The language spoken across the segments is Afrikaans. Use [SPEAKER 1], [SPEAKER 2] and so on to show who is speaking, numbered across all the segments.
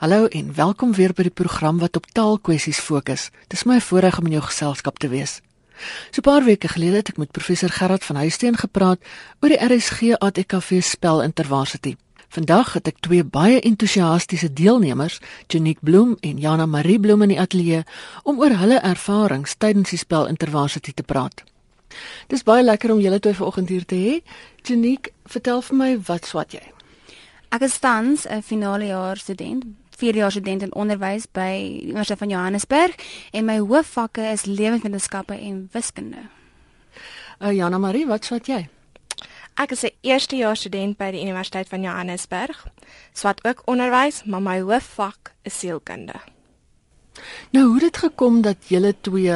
[SPEAKER 1] Hallo en welkom weer by die program wat op taalkwessies fokus. Dis my voorreg om in jou geselskap te wees. So 'n paar weke gelede het ek met professor Gerard van Huisteen gepraat oor die RSG ATKV spel Intervarsity. Vandag het ek twee baie entoesiastiese deelnemers, Janique Bloem en Jana Marie Bloem in die ateljee om oor hulle ervarings tydens die spel Intervarsity te praat. Dis baie lekker om julle twee vanoggend hier te hê. Janique, vertel vir my wat swat jy?
[SPEAKER 2] Ek is tans 'n finale jaar student, 4 jaar student in onderwys by die Universiteit van Johannesburg en my hoofvakke is lewenswetenskappe en wiskunde.
[SPEAKER 1] Uh, Jana Marie, wat swat jy?
[SPEAKER 3] Ek is 'n eerste jaar student by die Universiteit van Johannesburg. Swat ook onderwys, maar my hoofvak is sielkunde.
[SPEAKER 1] Nou, hoe het dit gekom dat julle twee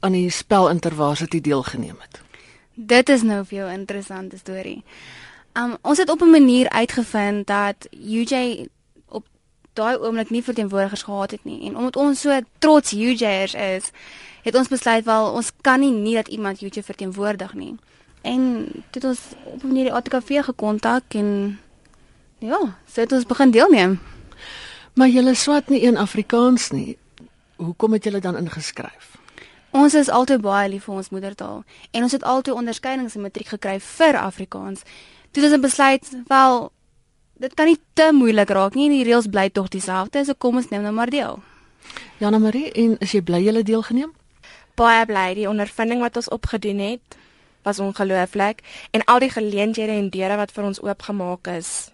[SPEAKER 1] aan die spel Intervarsity deelgeneem het?
[SPEAKER 2] Dit is nou vir jou 'n interessante storie. Um ons het op 'n manier uitgevind dat UJ daai oomblik nie verteenwoordigers gehad het nie en omdat ons so trots UJers is, het ons besluit wel ons kan nie nie dat iemand UJ verteenwoordig nie. En dit ons op 'n manier die ATKV gekontak en ja, so het ons begin deelneem.
[SPEAKER 1] Maar julle swat nie een Afrikaans nie. Hoekom het julle dan ingeskryf?
[SPEAKER 2] Ons is altyd baie lief vir ons moedertaal en ons het altyd onderskeidings in matriek gekry vir Afrikaans. Toe het ons besluit, wel dit kan nie te moeilik raak nie, die reëls bly tog dieselfde, so kom ons neem nou maar deel.
[SPEAKER 1] Jana Marie, en is jy bly jy het deelgeneem?
[SPEAKER 3] Baie bly, die ondervinding wat ons opgedoen het was ongelooflik en al die geleenthede en deure wat vir ons oopgemaak is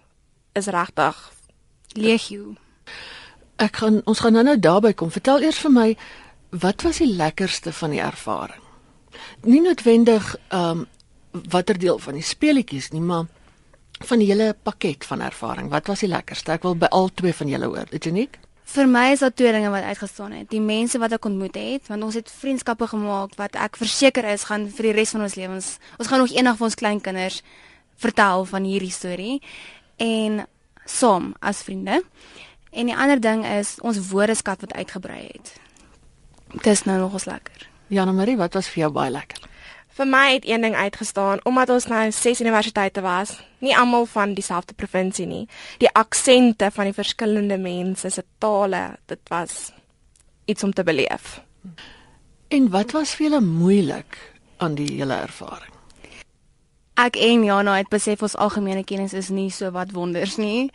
[SPEAKER 3] is regtig
[SPEAKER 2] legio.
[SPEAKER 1] Ek gaan ons gaan nou-nou daarby kom. Vertel eers vir my wat was die lekkerste van die ervaring? Nie noodwendig ehm um, watter deel van die speletjies nie, maar van die hele pakket van ervaring. Wat was die lekkerste? Ek wil by al twee van julle hoor. Dit uniek?
[SPEAKER 2] Vir my is daar twee dinge wat uitgestaan het. Die mense wat ek ontmoet het, want ons het vriendskappe gemaak wat ek verseker is gaan vir die res van ons lewens. Ons gaan nog eendag vir ons kleinkinders vertel van hierdie storie en saam as vriende. En die ander ding is ons woordeskat wat uitgebrei het. Dis nou nog ons lekker.
[SPEAKER 1] Jana Marie, wat was vir jou baie lekker?
[SPEAKER 3] Vir my het een ding uitgestaan omdat ons nou ses universiteite was, nie almal van dieselfde provinsie nie. Die aksente van die verskillende mense se tale, dit was iets om te beleef.
[SPEAKER 1] En wat was vir julle moeilik aan die hele ervaring?
[SPEAKER 2] Ek en Jana het besef ons algemene kennis is nie so wat wonders nie.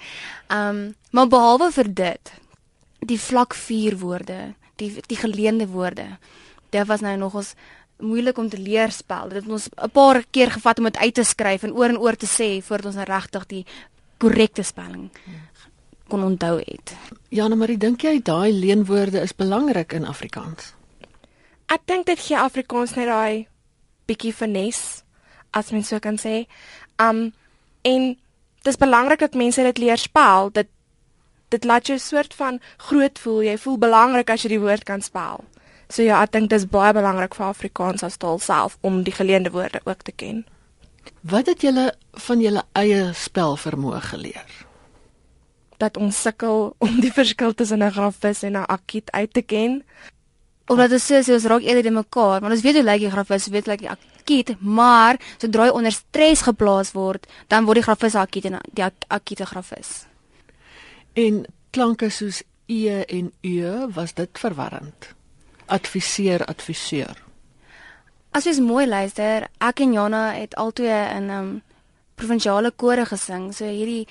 [SPEAKER 2] Um maar behalwe vir dit, die vlak 4 woorde, die die geleende woorde. Dit was nou nog ons moeilik om te leer spel. Dit het ons 'n paar keer gevat om dit uit te skryf en oor en oor te sê voordat ons regtig die korrekte spelling kon onthou het.
[SPEAKER 1] Jana Marie, dink jy daai leenwoorde is belangrik in Afrikaans?
[SPEAKER 3] Ek dink dit gee Afrikaans net daai bietjie finesse as mens so kan sê. Um en dis belangrik dat mense dit leer spel. Dit dit laat jou soort van groot voel. Jy voel belangrik as jy die woord kan spel. So ja, ek dink dit is baie belangrik vir Afrikaans as taal self om die geleende woorde ook te ken.
[SPEAKER 1] Wat het julle van julle eie spel vermoë geleer?
[SPEAKER 3] Dat ons sukkel om die verskil tussen 'n grafis en 'n akiet uit te ken.
[SPEAKER 2] Omdat dit sê ons raak eerder in mekaar, want ons weet hoe lyk die grafis, weet lyk die akiet, maar sodra hy onder stres geplaas word, dan word die grafis akiet en die akiete grafis.
[SPEAKER 1] En klanke soos e en u, was dit verwarrend? Adviseer adviseer.
[SPEAKER 2] As jy mooi luister, ek en Jana het altoe in um, provinsiale kore gesing. So hierdie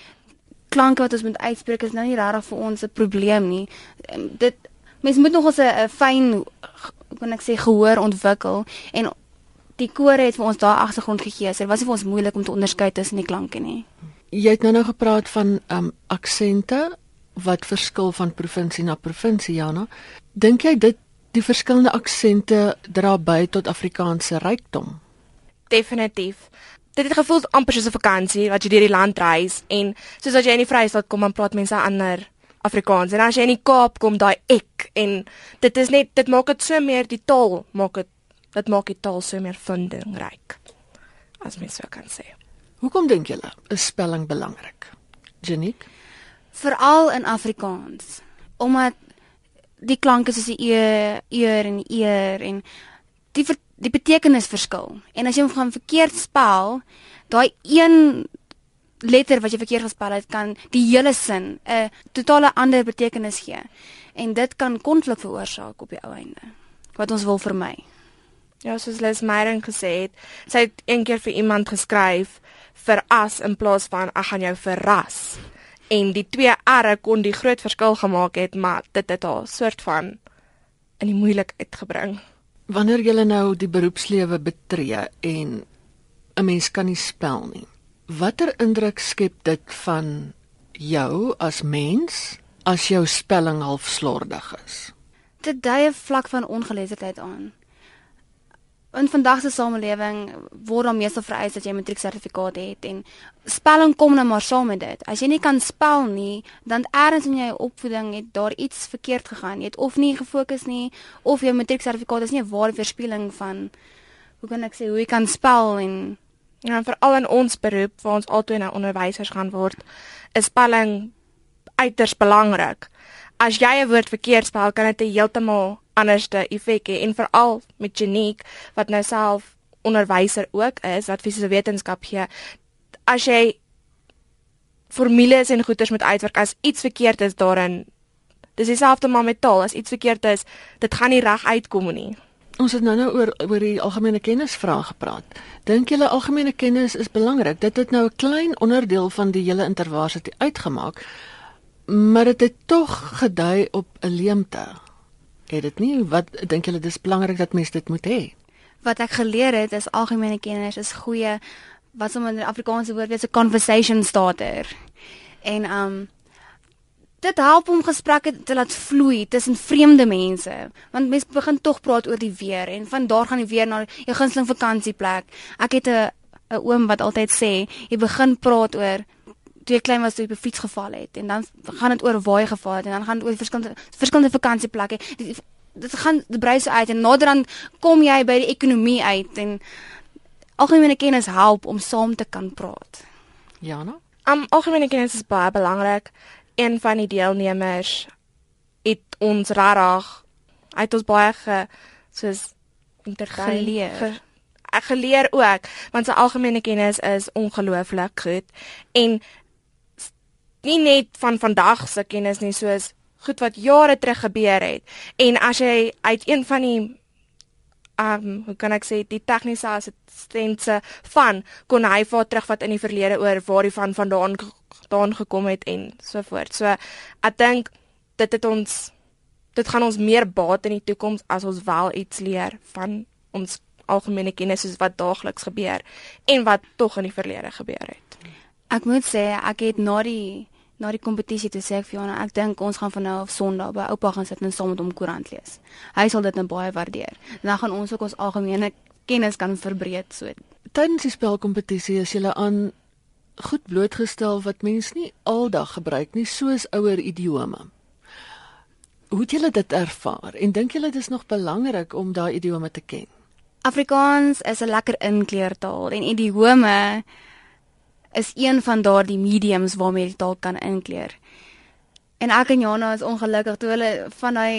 [SPEAKER 2] klanke wat ons moet uitspreek is nou nie regtig vir ons 'n probleem nie. Um, dit mens moet nog 'n fyn kan ek sê gehoor ontwikkel en die kore het vir ons daai agtergrond gegee. So dit was nie vir ons moeilik om te onderskei tussen die klanke nie.
[SPEAKER 1] Jy het nou nou gepraat van um aksente wat verskil van provinsie na provinsie, Jana. Dink jy dit die verskillende aksente dra by tot Afrikaanse rykdom.
[SPEAKER 3] Definitief. Dit het gevoel amper soos 'n vakansie wat jy deur die land reis en soos as jy in die Vrystaat kom en praat mense ander Afrikaans en as jy in die Kaap kom daai ek en dit is net dit maak dit so meer die taal maak dit dit maak die taal so meer vindingryk as mens so kan sê.
[SPEAKER 1] Hoekom dink julle is spelling belangrik? Janiek?
[SPEAKER 2] Veral in Afrikaans omdat die klanke soos die e, eer en eer en die die betekenis verskil. En as jy hom gaan verkeerd spel, daai een letter wat jy verkeerd gespel het kan die hele sin 'n totale ander betekenis gee. En dit kan konflik veroorsaak op die ou einde. Wat ons wil vermy.
[SPEAKER 3] Ja, soos Les Meyering gesê het, sy het een keer vir iemand geskryf vir as in plaas van ek gaan jou verras. En die twee R'e kon die groot verskil gemaak het, maar dit het haar soort van in die moeilikheid gebring.
[SPEAKER 1] Wanneer jy nou die beroepslewe betree en 'n mens kan nie spel nie. Watter indruk skep dit van jou as mens as jou spelling half slordig is?
[SPEAKER 2] Dit dui 'n vlak van ongeletterdheid aan. In vandag se samelewing word daar meestal vereis dat jy 'n matrieksertifikaat het en spelling kom nou maar saam met dit. As jy nie kan spel nie, dan eers in jou opvoeding het daar iets verkeerd gegaan. Jy het of nie gefokus nie of jou matrieksertifikaat is nie 'n ware weerspieëling van hoe kan ek sê hoe jy kan spel en
[SPEAKER 3] Ja, veral in ons beroep waar ons altyd nou onderwysers gaan word, is spelling uiters belangrik. As jy 'n woord verkeerd spel, kan dit 'n heeltemal anderste effek hê en veral met Unique wat nou self onderwyser ook is wat fisiese wetenskap gee. As jy formules en goeters moet uitwerk as iets verkeerd is daarin, dis dieselfde maar met taal, as iets verkeerd is, dit gaan nie reg uitkom nie.
[SPEAKER 1] Ons het nou nou oor oor die algemene kennis vrae gepraat. Dink julle algemene kennis is belangrik? Dit het nou 'n klein onderdeel van die hele intervarsiteit uitgemaak, maar dit het tog gedui op 'n leemte. Het dit nie? Wat dink julle dis belangrik dat mense dit moet hê?
[SPEAKER 2] Wat ek geleer het is algemene kennis is goeie wat sommer in die Afrikaanse woord wees 'n conversation starter. En um dit help om gesprekke te laat vloei tussen vreemde mense want mense begin tog praat oor die weer en van daar gaan die weer na jou gunsteling vakansieplek ek het 'n 'n oom wat altyd sê jy begin praat oor toe jy klein was toe jy op fiets geval het en dan gaan dit oor waar jy geval het en dan gaan dit oor verskillende verskillende vakansieplekke dit, dit gaan die breise uit en nader dan kom jy by die ekonomie uit en algemene kennis help om saam te kan praat.
[SPEAKER 1] Jana?
[SPEAKER 3] Um algemene kennis is baie belangrik. Een van die deelnemers het ons rarig uit ons baie ge soos
[SPEAKER 2] Geleer.
[SPEAKER 3] Ge, ek geleer ook want sy algemene kennis is ongelooflik goed. En nie net van vandag se kennis nie soos goed wat jare terug gebeur het en as jy uit een van die um hoe kan ek sê die tegniese assistense van kon hy vir haar terugvat in die verlede oor waar die van vandaan vandaan gekom het en so voort. So ek dink dit het ons dit gaan ons meer baat in die toekoms as ons wel iets leer van ons algemene kennis soos wat daagliks gebeur en wat tog in die verlede gebeur het.
[SPEAKER 2] Ek moet sê ek het na die na die kompetisie toe sê ek vir Jana, ek dink ons gaan van nou af Sondag by oupa gaan sit en saam met hom koerant lees. Hy sal dit nou baie waardeer. Dan gaan ons ook ons algemene kennis kan verbreed so.
[SPEAKER 1] Tydens die spelkompetisie is jy aan goed blootgestel wat mense nie aldag gebruik nie, soos ouer idiome. Hoe het julle dit ervaar en dink julle dit is nog belangrik om daai idiome te ken?
[SPEAKER 2] Afrikaans is 'n lekker inkleurtaal en idiome is een van daardie mediums waarmee jy die taal kan inkleur. En ek en Jana is ongelukkig toe hulle van hy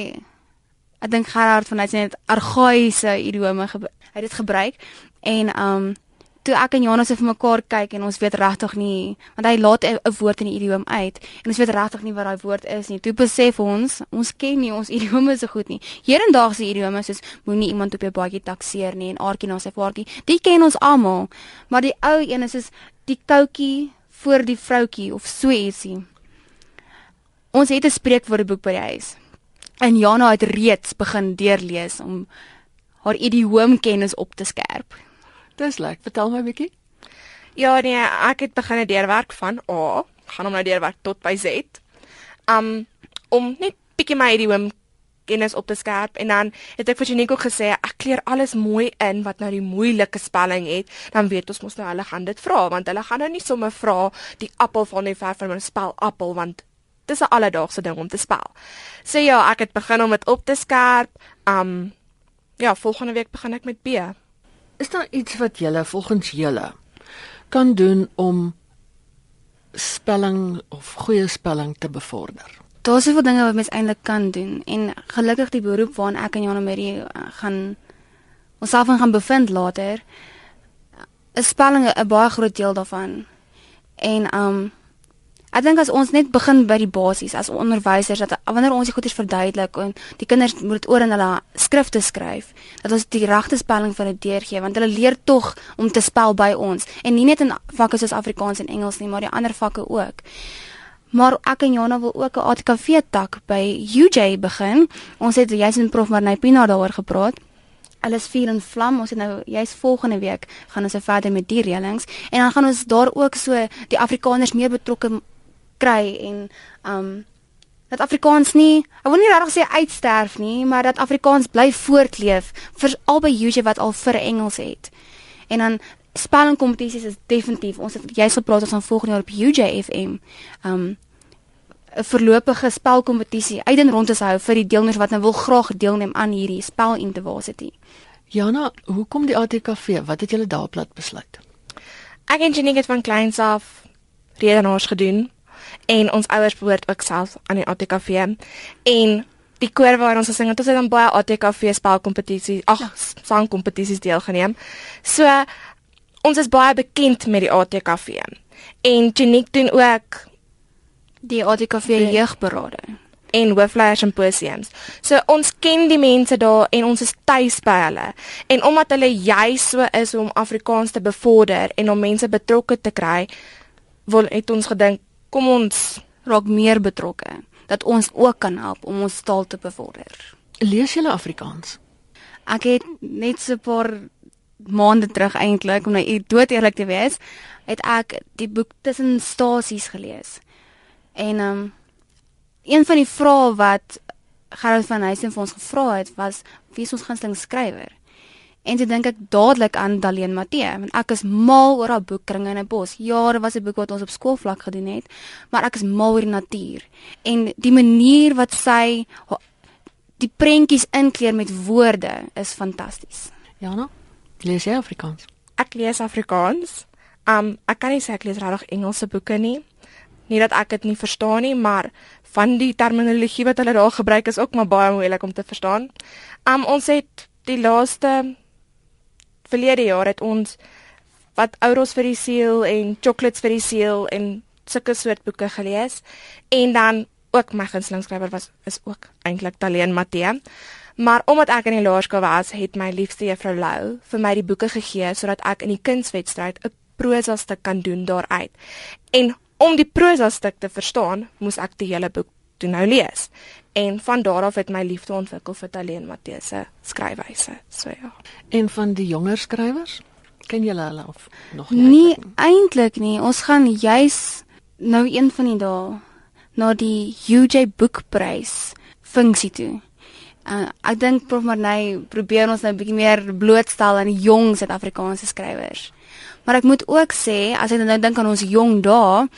[SPEAKER 2] ek dink Gerard van hy sê net argaïese idiome hy het dit gebruik en um toe ek en Jana se vir mekaar kyk en ons weet regtig nie want hy laat 'n woord in die idiom uit en ons weet regtig nie wat daai woord is nie. Toe besef ons ons ken nie ons idiome so goed nie. Hedendaagse idiome soos moenie iemand op jou baadjie takseer nie en aartjie na sy vaartjie, die ken ons almal. Maar die ou een is soos die koutjie voor die vroutjie of so ietsie. Ons het 'n spreekwoordeboek by die huis. En Jana het reeds begin deurlees om haar idioomkennis op te skerp.
[SPEAKER 1] Dis lekker. Vertel my 'n bietjie.
[SPEAKER 3] Ja nee, ek het begin deurwerk van A, gaan hom nou deurwerk tot by Z. Um om net bietjie my idiom kennis op te skerp en dan het ek vir Janiko gesê ek kleer alles mooi in wat nou die moeilike spelling het, dan weet ons mos nou hulle gaan dit vra want hulle gaan nou nie sommer vra die appel van die ver van spel appel want dis 'n alledaagse ding om te spel. So ja, ek het begin om dit op te skerp. Um ja, volgende week begin ek met B.
[SPEAKER 1] Is daar iets wat julle volgens julle kan doen om spelling of goeie spelling te bevorder?
[SPEAKER 2] Daar's soveel dinge wat mens eintlik kan doen en gelukkig die beroep waarna ek en Jana Marie uh, gaan onsself gaan bevind later is spelling 'n baie groot deel daarvan. En um ek dink as ons net begin by die basies as onderwysers dat wanneer ons die goeders verduidelik en die kinders moet dit oor in hulle skrifte skryf, dat ons die regte spelling vir hulle deurgee want hulle leer tog om te spel by ons en nie net in vakke soos Afrikaans en Engels nie, maar die ander vakke ook. Maar ek en Jana wil ook 'n ATKV tak by UJ begin. Ons het jy's in Prof Marnay Pina daaroor gepraat. Hulle is vuur en vlam. Ons het nou jy's volgende week gaan ons verder met die reëlings en dan gaan ons daar ook so die Afrikaners meer betrokke kry en um dat Afrikaans nie, ek wil nie regtig sê uitsterf nie, maar dat Afrikaans bly voortleef vir albei UJ wat al vir Engels het. En dan spellingkompetisies is definitief ons het jy's gepraat ons gaan volgende jaar op UJFM um 'n voorlopige spelkompetisie uit en rond te hou vir die deelnemers wat nou wil graag deelneem aan hierdie spel university.
[SPEAKER 1] Jana, hoekom die ATKV? Wat het julle daar plat besluit?
[SPEAKER 3] Ek en Jenny het van kleins af redenaars gedoen en ons ouers behoort ook self aan die ATKV en die koor waar ons gesing het, ons het dan baie ATKV spelkompetisies, ag, sangkompetisies deelgeneem. So ons is baie bekend met die ATKV. En Janiek doen ook
[SPEAKER 2] die ATKV jeugberade
[SPEAKER 3] en hoofleiers simposiums. So ons ken die mense daar en ons is tuis by hulle. En omdat hulle juis so is om Afrikaans te bevorder en om mense betrokke te kry, wil het ons gedink kom ons
[SPEAKER 2] raak meer betrokke dat ons ook kan help om ons taal te bevorder.
[SPEAKER 1] Lees jy Afrikaans?
[SPEAKER 2] Ek het net so 'n paar maande terug eintlik om nou dood eerlik te wees, het ek die boek tussen stasies gelees. En ehm um, een van die vrae wat Gerard van Huysen vir ons gevra het was wie is ons gunsteling skrywer? En toe dink ek dadelik aan Daleen Matthee, want ek is mal oor haar boek Kringe in 'n bos. Ja, dit was 'n boek wat ons op skoolvlak gedoen het, maar ek is mal oor die natuur en die manier wat sy die prentjies inkleer met woorde is fantasties.
[SPEAKER 1] Ja, nou. Lees jy Afrikaans?
[SPEAKER 3] Ek lees Afrikaans. Um ek kan nie sê ek lees regtig Engelse boeke nie. Nie dat ek dit nie verstaan nie, maar van die terminologie wat hulle daar gebruik is ook maar baie moeilik om te verstaan. Um ons het die laaste verlede jaar het ons wat Ouros vir die siel en Chocolates vir die siel en sulke soort boeke gelees en dan ook my gunsteling skrywer was is ook eintlik Taleen Matthee. Maar omdat ek in die laerskool was, het my liefste juffrou Lou vir my die boeke gegee sodat ek in die kunswedstryd 'n prosa stuk kan doen daaruit. En om die prosa stuk te verstaan, moes ek die hele boek toe nou lees. En van daar af het my liefde ontwikkel vir Taleen Matthee se skryfwyse. So ja.
[SPEAKER 1] En van die jonger skrywers? Ken jy hulle of nog
[SPEAKER 2] nie? Nee, eintlik nie. Ons gaan juis nou een van die dae na die UJ Boekprys funksie toe. Uh, ek dink Prof Marnay probeer ons nou 'n bietjie meer blootstel aan die jong Suid-Afrikaanse skrywers. Maar ek moet ook sê, as ek nou dink aan ons jong dae,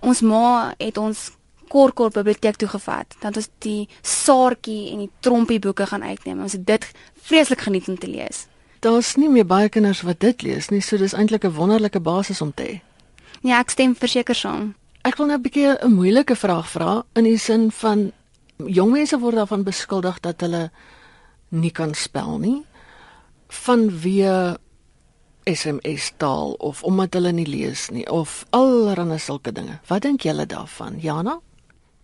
[SPEAKER 2] ons ma het ons kort-kort biblioteek toe gevat. Dan het ons die Saartjie en die Trompie boeke gaan uitneem. Ons het dit vreeslik geniet om te lees.
[SPEAKER 1] Daar's nie meer baie kinders wat dit lees nie, so dis eintlik 'n wonderlike basis om te hê.
[SPEAKER 2] Ja, ek stem verseker saam.
[SPEAKER 1] Ek wil nou 'n bietjie 'n moeilike vraag vra in die sin van jong mense word daarvan beskuldig dat hulle nie kan spel nie vanweë SMS taal of omdat hulle nie lees nie of allerlei sulke dinge. Wat dink julle daarvan, Jana?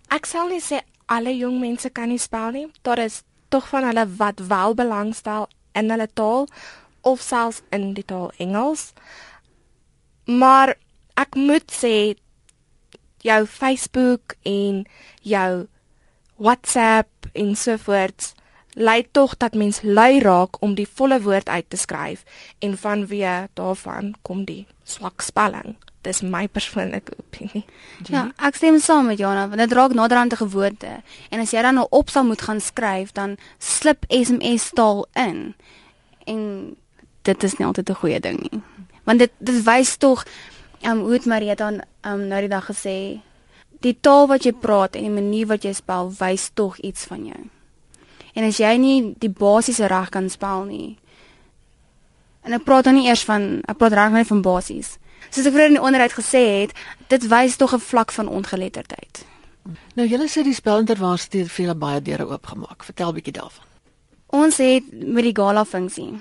[SPEAKER 3] Ek sal nie sê alle jong mense kan nie spel nie. Daar is tog van hulle wat wel belangstel in hulle taal of selfs in die taal Engels. Maar ek moet sê jou Facebook en jou WhatsApp en so voort lei tog dat mens lui raak om die volle woord uit te skryf en vanweë daarvan kom die swak spelling. Dis my persoonlike opinie.
[SPEAKER 2] Ja, ek stem saam met Jana, want dit raak naderhand 'n gewoonte. En as jy dan nou op sal moet gaan skryf, dan slip SMS taal in. En dit is nie altyd 'n goeie ding nie. Want dit dit wys tog um, hoe het Maria dan um, nou die dag gesê die taal wat jy praat en die manier wat jy spel wys tog iets van jou. En as jy nie die basiese reg kan spel nie. En ek praat dan nie eers van ek praat reg net van basies. Soos ek vroeër in die onderhoud gesê het, dit wys tog 'n vlak van ongeletterdheid.
[SPEAKER 1] Nou julle sê die spelintervarsiteit het vir julle baie deure oopgemaak. Vertel bietjie daarvan.
[SPEAKER 2] Ons het met die gala funksie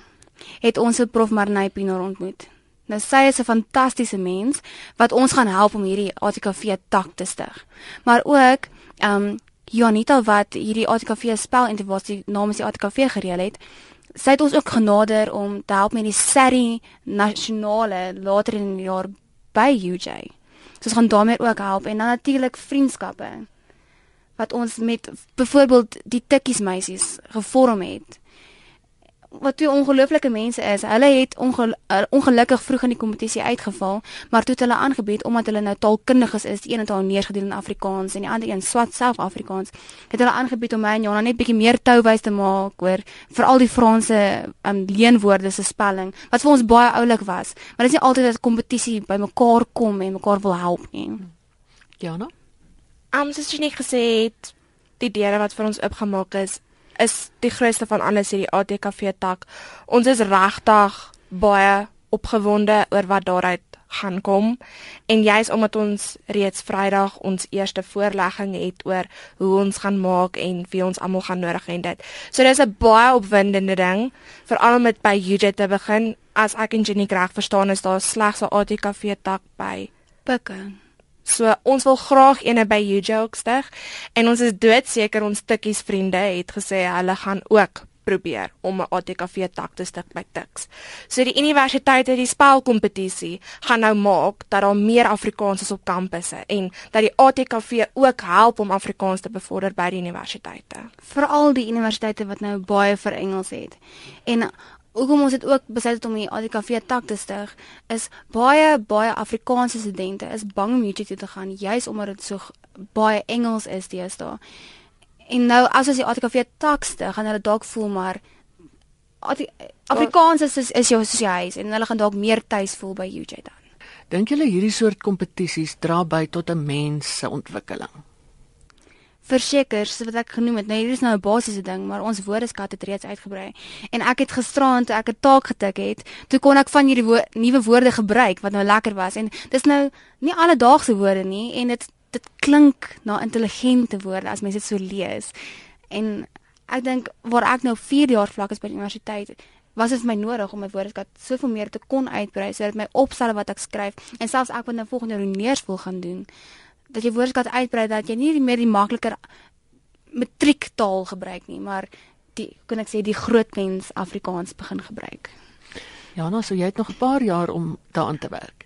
[SPEAKER 2] het ons 'n prof Marnay Pinaar ontmoet. Nou sy is 'n fantastiese mens wat ons gaan help om hierdie ATKV tak te stig. Maar ook ehm um, Janita wat hierdie ATKV spel intervasie namens die ATKV gereël het. Sy het ons ook genader om te help met die serie nasionale later in die jaar by UJ. So ons gaan daarmee ook help en dan natuurlik vriendskappe wat ons met byvoorbeeld die tikkies meisies gevorm het wat twee ongelooflike mense is. Hulle het ongel uh, ongelukkig vroeg in die kompetisie uitgeval, maar toe het hulle aangebied omdat hulle nou taalkundiges is, die een het al neergedeel in Afrikaans en die ander een swat self Afrikaans. Het hulle aangebied om my en Jana net bietjie meer touwys te maak oor veral die Franse um, leenwoorde se spelling wat vir ons baie oulik was. Maar dit is nie altyd dat kompetisie bymekaar kom en mekaar wil help nie.
[SPEAKER 1] Jana?
[SPEAKER 3] Am um, soos jy net gesê het, die deure wat vir ons oopgemaak is, is die grootste van alles hierdie ATKV tak. Ons is regtig baie opgewonde oor wat daaruit gaan kom en juis omdat ons reeds Vrydag ons eerste voorlegging het oor hoe ons gaan maak en wie ons almal gaan nodig hê dit. So dis 'n baie opwindende ding veral om met by UJ te begin. As ek en Jenny reg verstaan is daar slegs 'n ATKV tak by
[SPEAKER 2] Pikke.
[SPEAKER 3] So ons wil graag eene by UJ stig en ons is doodseker ons tikkies vriende het gesê hulle gaan ook probeer om 'n ATKV tak te stig by Tuks. So die universiteit het die spelkompetisie gaan nou maak dat daar meer Afrikaans is op kampusse en dat die ATKV ook help om Afrikaans te bevorder by die universiteite.
[SPEAKER 2] Veral die universiteite wat nou baie vir Engels het. En hoekom ons dit ook besluit het om die ADKV tak te stig is baie baie Afrikaanse studente is bang om hierdie toe te gaan juis omdat dit so baie Engels is deesdae. En nou as ons die ADKV tak stig, gaan hulle dalk voel maar Afrikaans is is, is jou soos jy huis en hulle gaan dalk meer tuis voel by UJ dan.
[SPEAKER 1] Dink julle hierdie soort kompetisies dra by tot 'n mens se ontwikkeling?
[SPEAKER 2] Verseker soos wat ek genoem het. Nou hier is nou 'n basiese ding, maar ons woordeskat het reeds uitgebrei. En ek het gisteraand toe ek 'n taak getik het, toe kon ek van hierdie wo nuwe woorde gebruik wat nou lekker was. En dis nou nie alledaagse woorde nie en dit dit klink na intelligente woorde as mense dit so lees. En ek dink waar ek nou 4 jaar vlak is by die universiteit was dit my nodig om my woordeskat soveel meer te kon uitbrei sodat my opstelle wat ek skryf en selfs ek wat nou volgende jaar neers wil gaan doen dat jy woordeskat uitbrei dat jy nie meer die makliker matriektaal gebruik nie, maar die kan ek sê die groot mens Afrikaans begin gebruik.
[SPEAKER 1] Ja, nou so jy het nog 'n paar jaar om daaraan te werk.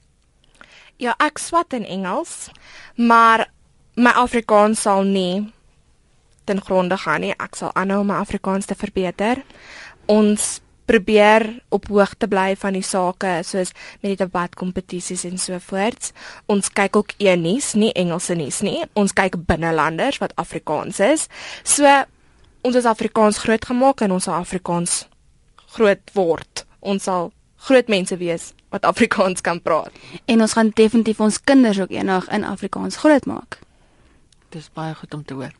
[SPEAKER 3] Ja, ek swat in Engels, maar my Afrikaans sal nie ten gronde gaan nie. Ek sal aanhou om my Afrikaans te verbeter. Ons probeer op hoogte bly van die sake soos met die debatkompetisies en so voorts. Ons kyk ook e-nuus, nie Engelse nuus nie. Ons kyk binnelanders wat Afrikaans is. So ons is Afrikaans grootgemaak en ons sal Afrikaans groot word. Ons sal groot mense wees wat Afrikaans kan praat.
[SPEAKER 2] En ons gaan definitief ons kinders ook eendag in Afrikaans grootmaak.
[SPEAKER 1] Dis baie goed om te hoor.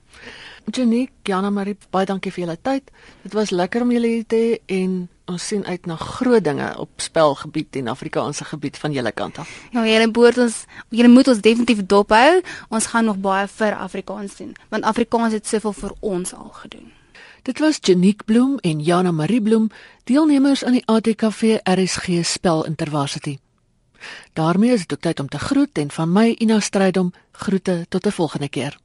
[SPEAKER 1] Jenny, Jana Marie, baie dankie vir julle tyd. Dit was lekker om julle hier te hê en ons sien uit na groot dinge op spelgebied en Afrikaanse gebied van julle kant af.
[SPEAKER 2] Ja, julle moet ons julle moet ons definitief dophou. Ons gaan nog baie vir Afrikaans doen, want Afrikaans het soveel vir ons al gedoen.
[SPEAKER 1] Dit was Janiek Bloem en Jana Marie Bloem, deelnemers aan die ATKV RSG spel Intervarsity. daarmee is dit tyd om te groet en van my Ina Strydom groete tot 'n volgende keer.